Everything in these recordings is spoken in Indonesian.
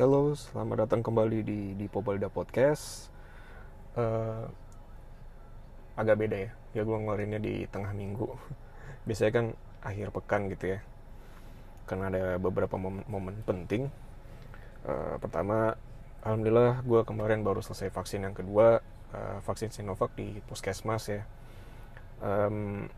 Halo, selamat datang kembali di di Pobalda Podcast. Eh, agak beda ya, ya gue ngeluarinnya di tengah minggu. Biasanya kan akhir pekan gitu ya, karena ada beberapa momen, momen penting. Eh, pertama, alhamdulillah gue kemarin baru selesai vaksin yang kedua, eh, vaksin Sinovac di puskesmas ya. Em,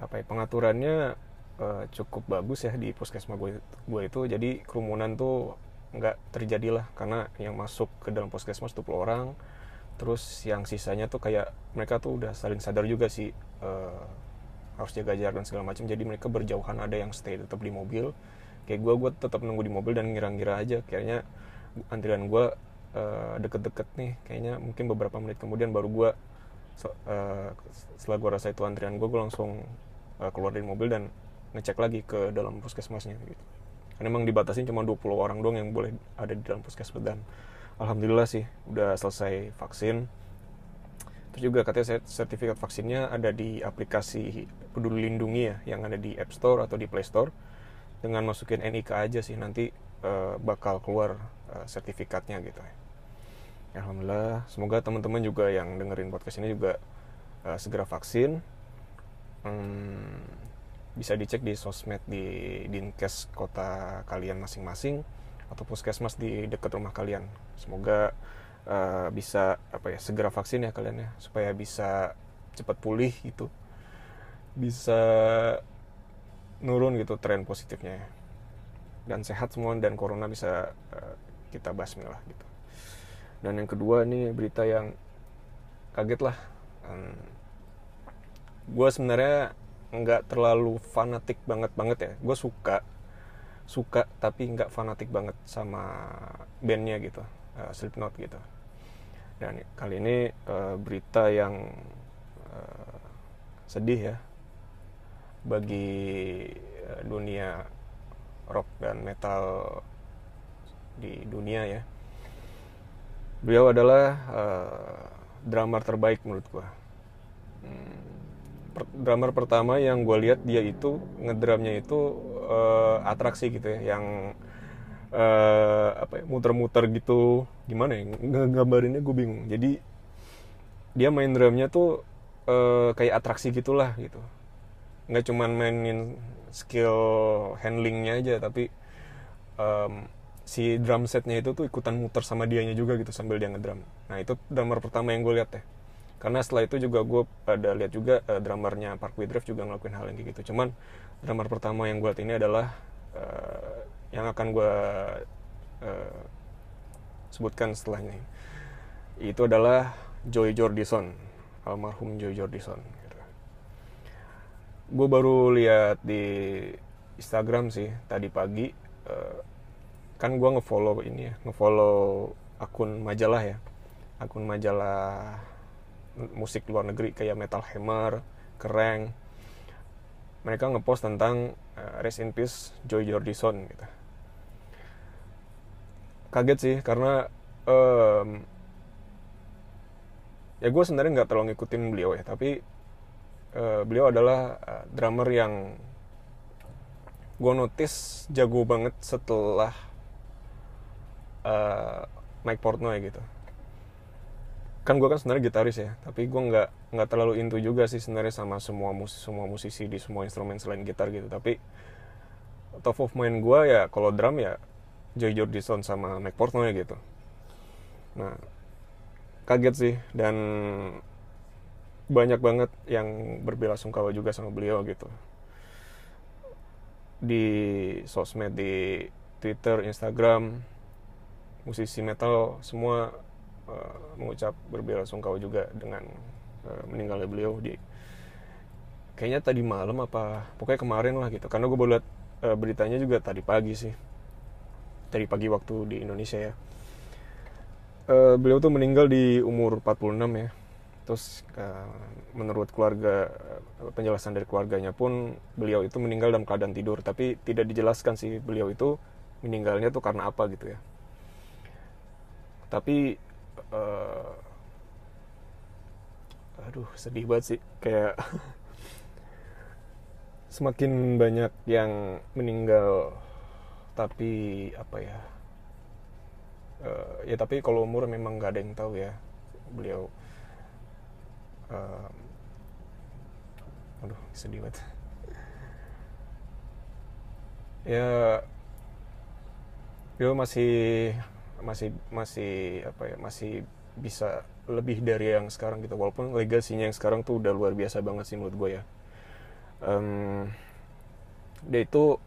apa ya pengaturannya eh, cukup bagus ya di puskesmas gue gue itu jadi kerumunan tuh nggak terjadi lah karena yang masuk ke dalam puskesmas 20 orang terus yang sisanya tuh kayak mereka tuh udah saling sadar juga sih eh, harus jaga jarak dan segala macam jadi mereka berjauhan ada yang stay tetap di mobil. Kayak gue gue tetap nunggu di mobil dan ngira-ngira aja kayaknya antrian gue eh, deket-deket nih kayaknya mungkin beberapa menit kemudian baru gue se- eh, setelah gue rasa itu antrian gue gue langsung eh, keluar dari mobil dan ngecek lagi ke dalam puskesmasnya gitu karena emang dibatasin cuma 20 orang doang yang boleh ada di dalam puskesmas dan alhamdulillah sih udah selesai vaksin. Terus juga katanya sertifikat vaksinnya ada di aplikasi peduli lindungi ya yang ada di App Store atau di Play Store. Dengan masukin NIK aja sih nanti eh, bakal keluar eh, sertifikatnya gitu ya. Alhamdulillah semoga teman-teman juga yang dengerin podcast ini juga eh, segera vaksin. Hmm, bisa dicek di sosmed di dinkes kota kalian masing-masing atau puskesmas di dekat rumah kalian. Semoga eh, bisa apa ya segera vaksin ya kalian ya supaya bisa cepat pulih gitu, bisa nurun gitu tren positifnya ya. dan sehat semua dan corona bisa eh, kita basmi lah gitu. Dan yang kedua nih berita yang kaget lah. gue sebenarnya nggak terlalu fanatik banget banget ya. Gue suka suka tapi nggak fanatik banget sama bandnya gitu uh, Slipknot gitu. Dan kali ini uh, berita yang uh, sedih ya bagi uh, dunia rock dan metal di dunia ya. Beliau adalah uh, drummer terbaik menurut gue hmm, per- drummer pertama yang gue lihat dia itu ngedrumnya itu eh, atraksi gitu ya yang eh, apa ya, muter-muter gitu. Gimana ya? Nggambarinnya gue bingung. Jadi dia main drumnya tuh eh, kayak atraksi gitulah gitu. Nggak cuman mainin skill handlingnya aja tapi em, si drum setnya itu tuh ikutan muter sama dianya juga gitu sambil dia ngedrum. Nah itu drummer pertama yang gue lihat ya karena setelah itu juga gue pada lihat juga uh, drummernya Park Drive juga ngelakuin hal yang kayak gitu cuman drummer pertama yang gue lihat ini adalah uh, yang akan gue uh, sebutkan setelahnya itu adalah Joy Jordison almarhum Joy Jordison gitu. gue baru lihat di Instagram sih tadi pagi uh, kan gue ngefollow ini ya ngefollow akun majalah ya akun majalah musik luar negeri kayak Metal Hammer, Kereng. Mereka ngepost tentang uh, Rest in Peace Joy Jordison gitu. Kaget sih karena um, ya gue sebenarnya nggak terlalu ngikutin beliau ya, tapi uh, beliau adalah uh, drummer yang gue notice jago banget setelah uh, Mike Portnoy gitu kan gue kan sebenarnya gitaris ya tapi gue nggak nggak terlalu into juga sih sebenarnya sama semua musisi semua musisi di semua instrumen selain gitar gitu. Tapi top of mind gue ya kalau drum ya Joy Jordison sama Mike Portnoy gitu. Nah kaget sih dan banyak banget yang berbelasungkawa juga sama beliau gitu. Di sosmed di Twitter Instagram musisi metal semua uh, mengucap berbelasungkawa juga dengan uh, meninggalnya beliau di kayaknya tadi malam apa pokoknya kemarin lah gitu. Karena gue baru lihat uh, beritanya juga tadi pagi sih. Tadi pagi waktu di Indonesia ya. Uh, beliau tuh meninggal di umur 46 ya. Terus uh, menurut keluarga penjelasan dari keluarganya pun beliau itu meninggal dalam keadaan tidur. Tapi tidak dijelaskan sih beliau itu meninggalnya tuh karena apa gitu ya. Tapi uh, aduh sedih banget sih. Kayak semakin banyak yang meninggal tapi apa ya uh, ya tapi kalau umur memang nggak ada yang tahu ya. Beliau uh, aduh sedih banget. Ya beliau masih masih masih apa ya masih bisa lebih dari yang sekarang gitu. Walaupun legasinya yang sekarang tuh udah luar biasa banget sih menurut gue ya. Um, dia itu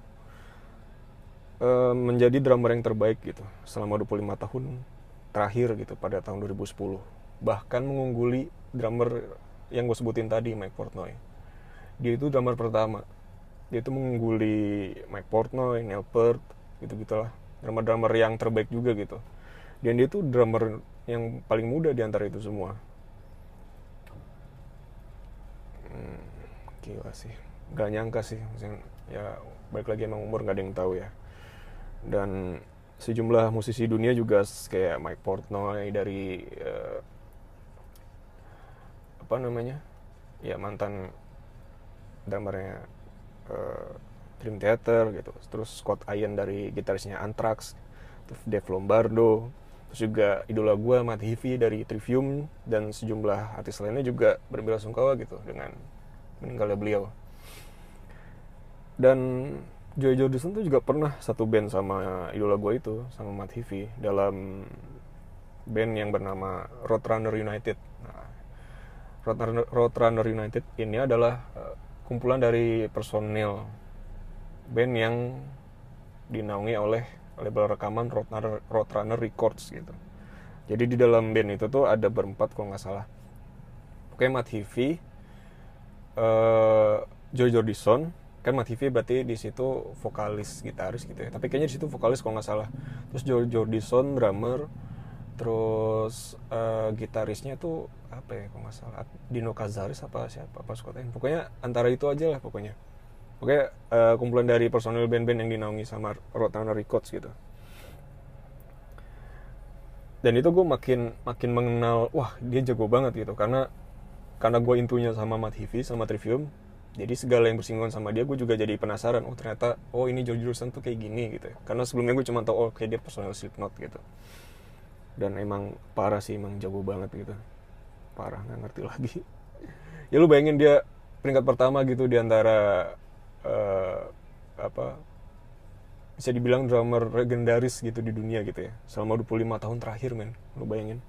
um, menjadi drummer yang terbaik gitu selama 25 tahun terakhir gitu pada tahun 2010 bahkan mengungguli drummer yang gue sebutin tadi Mike Portnoy. Dia itu drummer pertama. Dia itu mengungguli Mike Portnoy, Neil Peart gitu gitulah drummer-drummer yang terbaik juga gitu. Dan dia itu drummer yang paling muda di antara itu semua. Hmm, gila sih. Gak nyangka sih. Ya balik lagi emang umur gak ada yang tahu ya. Dan sejumlah musisi dunia juga kayak Mike Portnoy dari uh, apa namanya? Ya mantan drummernya uh, Dream Theater gitu. Terus Scott Ian dari gitarisnya Anthrax Dave Lombardo terus juga idola gue Matt Heafy dari Trivium dan sejumlah artis lainnya juga berbelasungkawa gitu dengan meninggalnya beliau. Dan Joy Jordison tuh juga pernah satu band sama idola gue itu sama Matt Heafy dalam band yang bernama Roadrunner United. Nah, Roadrunner, United ini adalah uh, kumpulan dari personil band yang dinaungi oleh label rekaman Roadrunner, Records gitu. Jadi di dalam band itu tuh ada berempat kalau nggak salah. Oke, Matt Heafy, uh, Joy Jordison, kan Matt Heafy berarti di situ vokalis gitaris gitu ya. Tapi kayaknya di situ vokalis kalau nggak salah. Terus Joy Jordison drummer, terus uh, gitarisnya tuh apa ya kalau nggak salah Dino Cazares apa siapa apa Scott Pokoknya antara itu aja lah pokoknya. Oke, uh, kumpulan dari personil band-band yang dinaungi sama Roadrunner Records gitu. Dan itu gue makin makin mengenal, wah dia jago banget gitu, karena karena gue intunya sama Matt Heafy sama Trivium, jadi segala yang bersinggungan sama dia gue juga jadi penasaran, oh ternyata oh ini George Harrison tuh kayak gini gitu. Ya. Karena sebelumnya gue cuma tau oh kayak dia personil Slipknot gitu. Dan emang parah sih, emang jago banget gitu. Parah nggak ngerti lagi. ya lu bayangin dia peringkat pertama gitu di antara uh, apa bisa dibilang drummer legendaris gitu di dunia gitu ya. Selama 25 tahun terakhir men. Lu bayangin.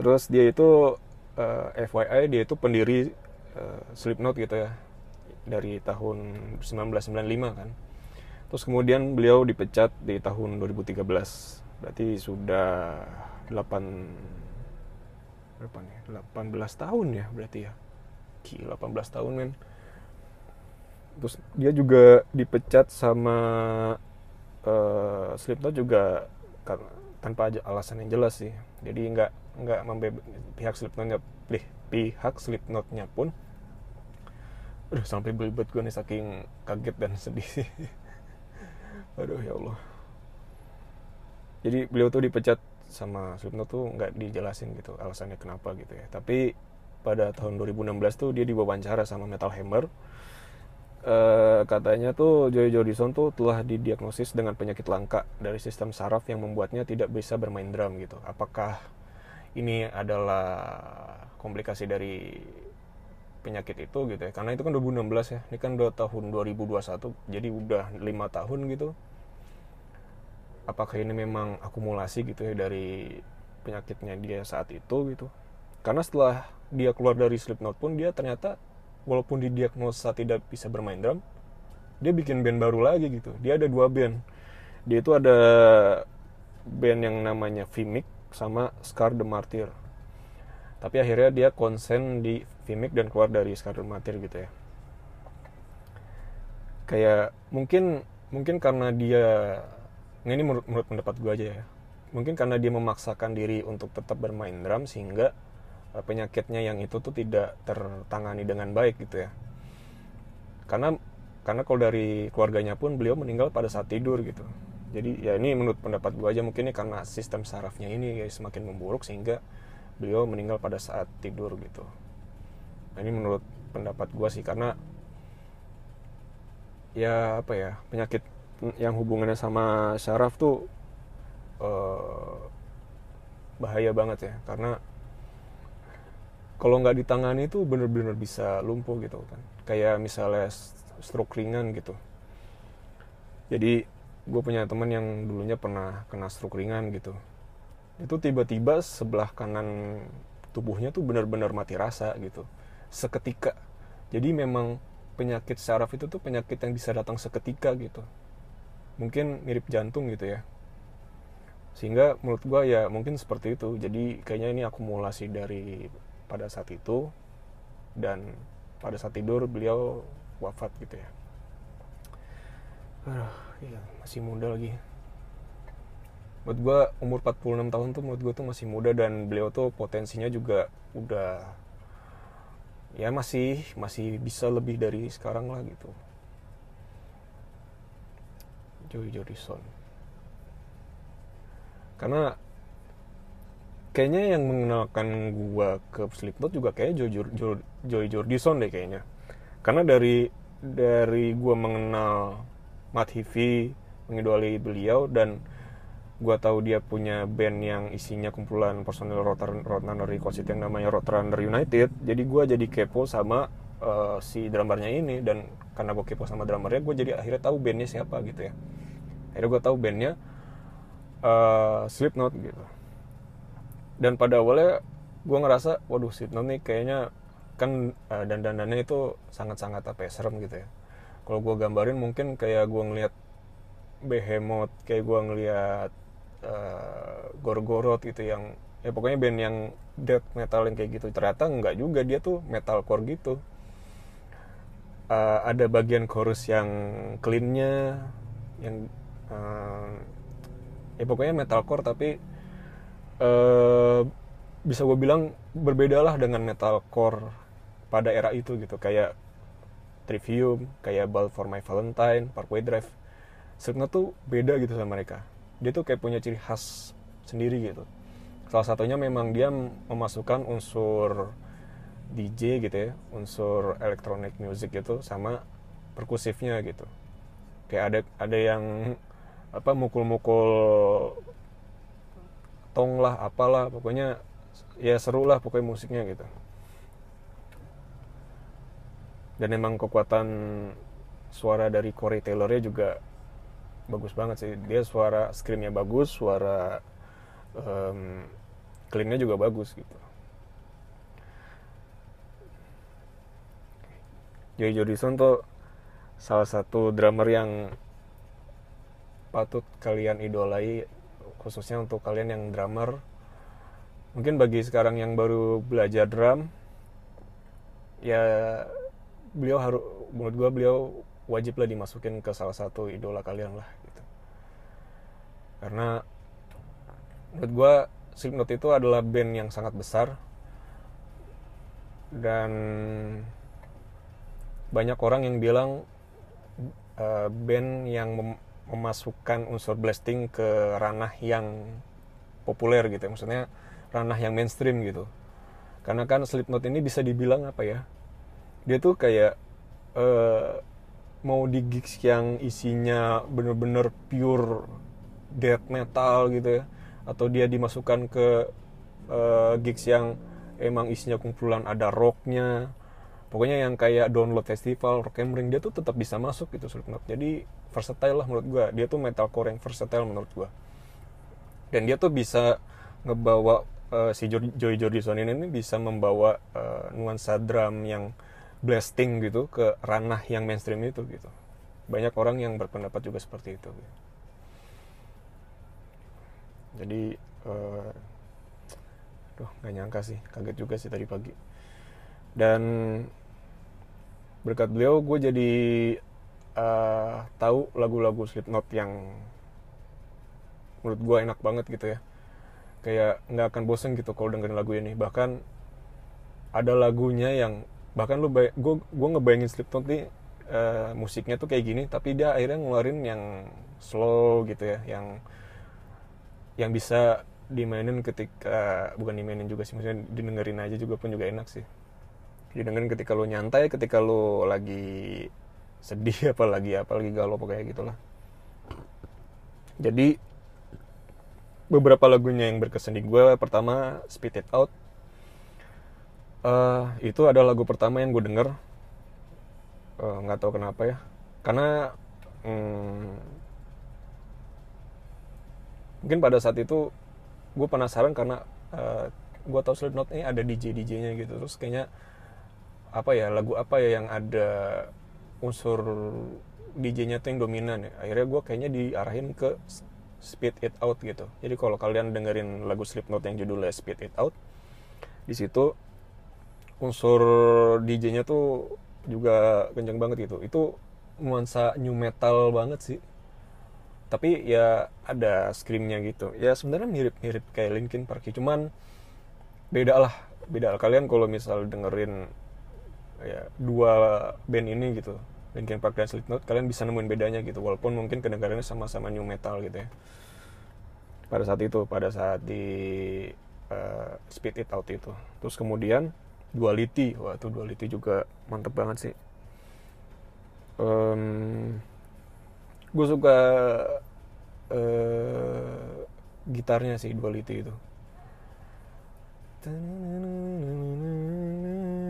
Terus dia itu uh, eh, FYI dia itu pendiri uh, Slipknot gitu ya dari tahun 1995 kan. Terus kemudian beliau dipecat di tahun 2013 berarti sudah 8 berapa nih? 18 tahun ya berarti ya. Gila 18 tahun men terus dia juga dipecat sama uh, Slipknot juga kan, tanpa alasan yang jelas sih. Jadi nggak nggak pihak Slipknotnya pih, pihak Slipknotnya pun udah sampai belibet gue nih saking kaget dan sedih. Sih aduh ya Allah. Jadi beliau tuh dipecat sama Slipknot tuh nggak dijelasin gitu alasannya kenapa gitu ya. Tapi pada tahun 2016 tuh dia diwawancara sama Metal Hammer Uh, katanya tuh Joy Jordison tuh telah didiagnosis dengan penyakit langka dari sistem saraf yang membuatnya tidak bisa bermain drum gitu. Apakah ini adalah komplikasi dari penyakit itu gitu ya? Karena itu kan 2016 ya, ini kan udah tahun 2021, jadi udah lima tahun gitu. Apakah ini memang akumulasi gitu ya dari penyakitnya dia saat itu gitu? Karena setelah dia keluar dari Slipknot pun dia ternyata walaupun didiagnosa tidak bisa bermain drum dia bikin band baru lagi gitu. Dia ada dua band. Dia itu ada band yang namanya Vimic sama Scar the Martyr. Tapi akhirnya dia konsen di Vimic dan keluar dari Scar the Martyr gitu ya. Kayak mungkin mungkin karena dia ini menurut, menurut pendapat gue aja ya. Mungkin karena dia memaksakan diri untuk tetap bermain drum sehingga Eh, penyakitnya yang itu tuh tidak tertangani dengan baik gitu ya. Karena karena kalau dari keluarganya pun beliau meninggal pada saat tidur gitu. Jadi ya ini menurut pendapat gue aja mungkin ini karena sistem sarafnya ini ya semakin memburuk sehingga beliau meninggal pada saat tidur gitu. Nah, ini menurut pendapat gue sih karena ya apa ya penyakit yang hubungannya sama saraf tuh uh, bahaya banget ya. Karena kalau nggak ditangani itu bener-bener bisa lumpuh gitu kan. Kayak misalnya stroke ringan gitu. Jadi gue punya teman yang dulunya pernah kena stroke ringan gitu. Itu tiba-tiba sebelah kanan tubuhnya tuh benar-benar mati rasa gitu. Seketika. Jadi memang penyakit saraf itu tuh penyakit yang bisa datang seketika gitu. Mungkin mirip jantung gitu ya. Sehingga menurut gue ya mungkin seperti itu. Jadi kayaknya ini akumulasi dari pada saat itu dan pada saat tidur beliau wafat gitu ya. Aduh, iya, masih muda lagi. Menurut gue umur 46 tahun tuh menurut gue tuh masih muda dan beliau tuh potensinya juga udah ya masih masih bisa lebih dari sekarang lah gitu. Joey Jordison karena kayaknya yang mengenalkan gua ke Slipknot juga kayak Joy, Joy, Joy Jordison deh kayaknya. Karena dari dari gua mengenal Matt Heafy mengidolai beliau dan gua tahu dia punya band yang isinya kumpulan personil Roadrunner Records yang namanya Roadrunner United jadi gua jadi kepo sama uh, si drummernya ini. Dan karena gue kepo sama drummernya gue jadi akhirnya tahu bandnya siapa gitu ya. Akhirnya gue tahu bandnya uh, Slipknot gitu dan pada awalnya gue ngerasa waduh Slipknot nih kayaknya kan uh, dan dandannya itu sangat-sangat apa ya serem gitu ya. Kalau gue gambarin mungkin kayak gue ngeliat Behemoth kayak gue ngeliat uh, Gorgoroth gitu yang ya pokoknya band yang death metal yang kayak gitu. Ternyata nggak juga dia tuh metalcore gitu. Uh, ada bagian chorus yang cleannya yang uh, ya pokoknya metalcore tapi uh, bisa gue bilang berbeda lah dengan metalcore pada era itu gitu. Kayak Trivium, kayak Ball for My Valentine, Parkway Drive. Slipknot tuh beda gitu sama mereka. Dia tuh kayak punya ciri khas sendiri gitu. Salah satunya memang dia memasukkan unsur DJ gitu ya unsur electronic music gitu sama perkusifnya gitu. Kayak ada ada yang apa mukul-mukul tong lah apalah pokoknya ya seru lah pokoknya musiknya gitu. Dan emang kekuatan suara dari Corey Taylornya juga bagus banget sih. Dia suara screamnya bagus suara um, cleannya juga bagus gitu. Joy Jordison tuh salah satu drummer yang patut kalian idolai khususnya untuk kalian yang drummer. Mungkin bagi sekarang yang baru belajar drum ya beliau harus menurut gue beliau wajib lah dimasukin ke salah satu idola kalian lah gitu. Karena menurut gue Slipknot itu adalah band yang sangat besar. Dan banyak orang yang bilang uh, band yang memasukkan unsur blasting ke ranah yang populer gitu ya. maksudnya ranah yang mainstream gitu karena kan Slipknot ini bisa dibilang apa ya dia tuh kayak uh, mau di gigs yang isinya bener-bener pure death metal gitu ya atau dia dimasukkan ke uh, gigs yang emang isinya kumpulan ada rocknya pokoknya yang kayak download festival rock ring dia tuh tetap bisa masuk gitu Slipknot jadi versatile lah menurut gue dia tuh metalcore yang versatile menurut gue dan dia tuh bisa ngebawa uh, si Joy Jordison ini bisa membawa uh, nuansa drum yang blasting gitu ke ranah yang mainstream itu gitu. Banyak orang yang berpendapat juga seperti itu. Gitu. jadi uh, Duh, gak nyangka sih, kaget juga sih tadi pagi. Dan berkat beliau gue jadi uh, tahu lagu-lagu Slipknot yang menurut gue enak banget gitu ya. Kayak nggak akan bosen gitu kalau dengerin lagu ini. Bahkan ada lagunya yang bahkan lu gue gue ngebayangin Slipknot nih uh, musiknya tuh kayak gini tapi dia akhirnya ngeluarin yang slow gitu ya yang yang bisa dimainin ketika bukan dimainin juga sih maksudnya didengerin aja juga pun juga enak sih didengerin ketika lu nyantai ketika lu lagi sedih apa lagi apa lagi galau pokoknya gitulah. Jadi beberapa lagunya yang berkesan di gue pertama Spit It Out. Uh, itu adalah lagu pertama yang gue denger. Eh, nggak uh, tahu kenapa ya. Karena hmm, mungkin pada saat itu gue penasaran karena uh, gue tahu Slipknot ini ada DJ DJ-nya gitu. Terus kayaknya apa ya lagu apa ya yang ada unsur DJ-nya tuh yang dominan ya. Akhirnya gue kayaknya diarahin ke Speed It Out gitu. Jadi kalau kalian dengerin lagu Slipknot yang judulnya Speed It Out di situ unsur DJ-nya tuh juga kenceng banget gitu. Itu nuansa new metal banget sih. Tapi ya ada screamnya gitu. Ya sebenarnya mirip-mirip kayak Linkin Park cuman beda lah beda lah. kalian kalau misal dengerin ya dua band ini gitu Linkin Park dan Slipknot kalian bisa nemuin bedanya gitu walaupun mungkin kedengarannya sama-sama new metal gitu ya. Pada saat itu pada saat di uh, Speed It Out itu. Terus kemudian Duality wah itu Duality juga mantep banget sih. Um, gue suka uh, gitarnya sih Duality itu.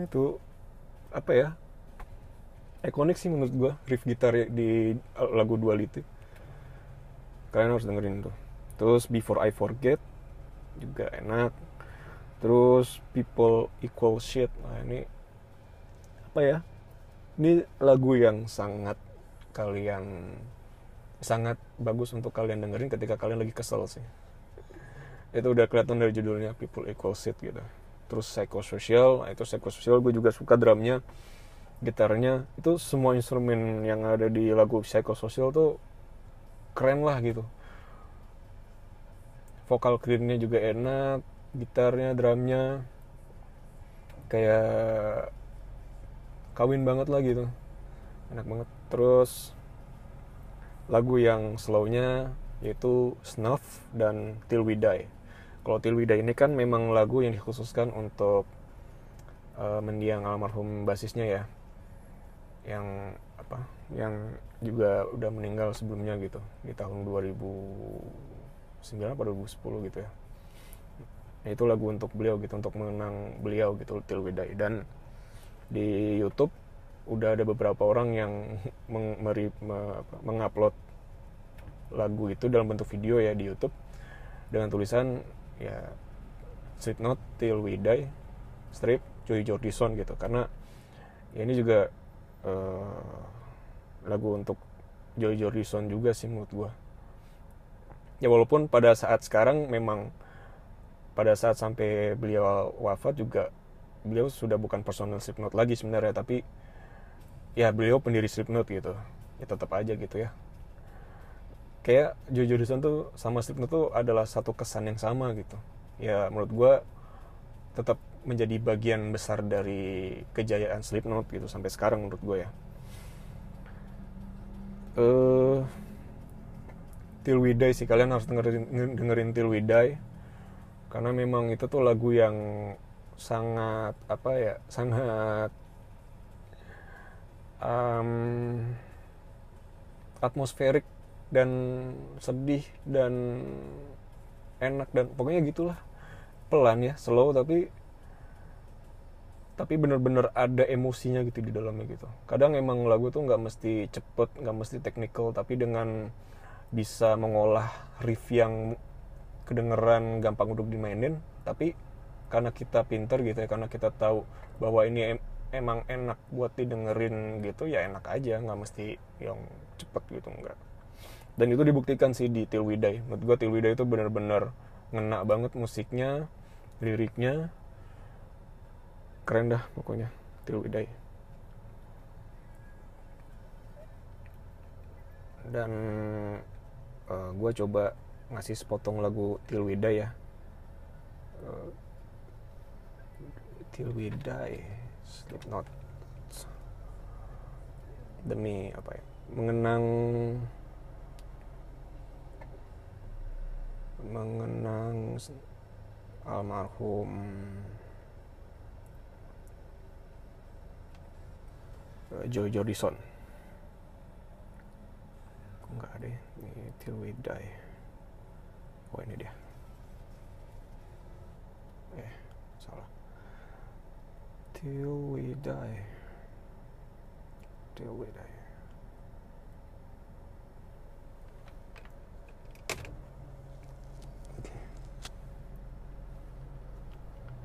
Itu apa ya ikonik sih menurut gue riff gitar di lagu Duality kalian harus dengerin tuh. Terus Before I Forget juga enak. Terus People Equal Shit nah ini apa ya ini lagu yang sangat kalian sangat bagus untuk kalian dengerin ketika kalian lagi kesel sih. Itu udah kelihatan dari judulnya People Equal Shit gitu terus Psychosocial nah itu Psychosocial gue juga suka drumnya gitarnya. Itu semua instrumen yang ada di lagu Psychosocial tuh keren lah gitu. Vokal cleannya juga enak gitarnya drumnya. Kayak kawin banget lah gitu. Enak banget. Terus lagu yang slownya yaitu Snuff dan Till We Die kalau Die ini kan memang lagu yang dikhususkan untuk uh, mendiang almarhum basisnya ya. Yang apa? Yang juga udah meninggal sebelumnya gitu di tahun 2009 atau 2010 gitu ya. Nah, itu lagu untuk beliau gitu untuk mengenang beliau gitu Die dan di YouTube udah ada beberapa orang yang meng, lagu itu dalam bentuk video ya di YouTube dengan tulisan ya Slipknot Till We Die strip Joy Jordison gitu. Karena ya ini juga uh, lagu untuk Joy Jordison juga sih menurut gue ya walaupun pada saat sekarang memang pada saat sampai beliau wafat juga beliau sudah bukan personal Slipknot lagi sebenarnya tapi ya beliau pendiri Slipknot gitu. Ya tetap aja gitu ya kayak Jojo Dison tuh sama Slipknot tuh adalah satu kesan yang sama gitu. Ya menurut gue tetap menjadi bagian besar dari kejayaan Slipknot gitu sampai sekarang menurut gue ya. Uh, Till We Die sih kalian harus dengerin dengerin Till We Die. Karena memang itu tuh lagu yang sangat apa ya sangat um, atmosferik dan sedih dan enak dan pokoknya gitulah. Pelan ya slow tapi tapi bener-bener ada emosinya gitu di dalamnya gitu. Kadang emang lagu tuh nggak mesti cepet nggak mesti technical tapi dengan bisa mengolah riff yang kedengeran gampang untuk dimainin tapi karena kita pinter gitu ya karena kita tahu bahwa ini em emang enak buat didengerin gitu ya enak aja nggak mesti yang cepet gitu enggak dan itu dibuktikan sih di Till We menurut gue Till itu bener-bener ngena banget musiknya liriknya. Keren dah pokoknya Till dan uh, eh, gue coba ngasih sepotong lagu Till ya. Uh, Till We Die demi apa ya? Mengenang mengenang almarhum eh, Joe Jordison. Kok nggak ada ya? Ini Till We Die oh ini dia. Eh salah. Till We Die Till We Die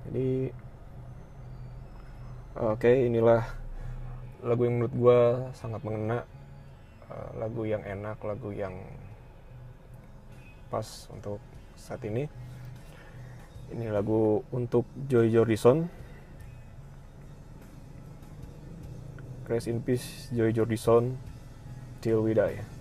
jadi oke inilah lagu yang menurut gue sangat mengena. Eh, lagu yang enak lagu yang pas untuk saat ini. Ini lagu untuk Joy Jordison. Rest in peace Joy Jordison Till We Die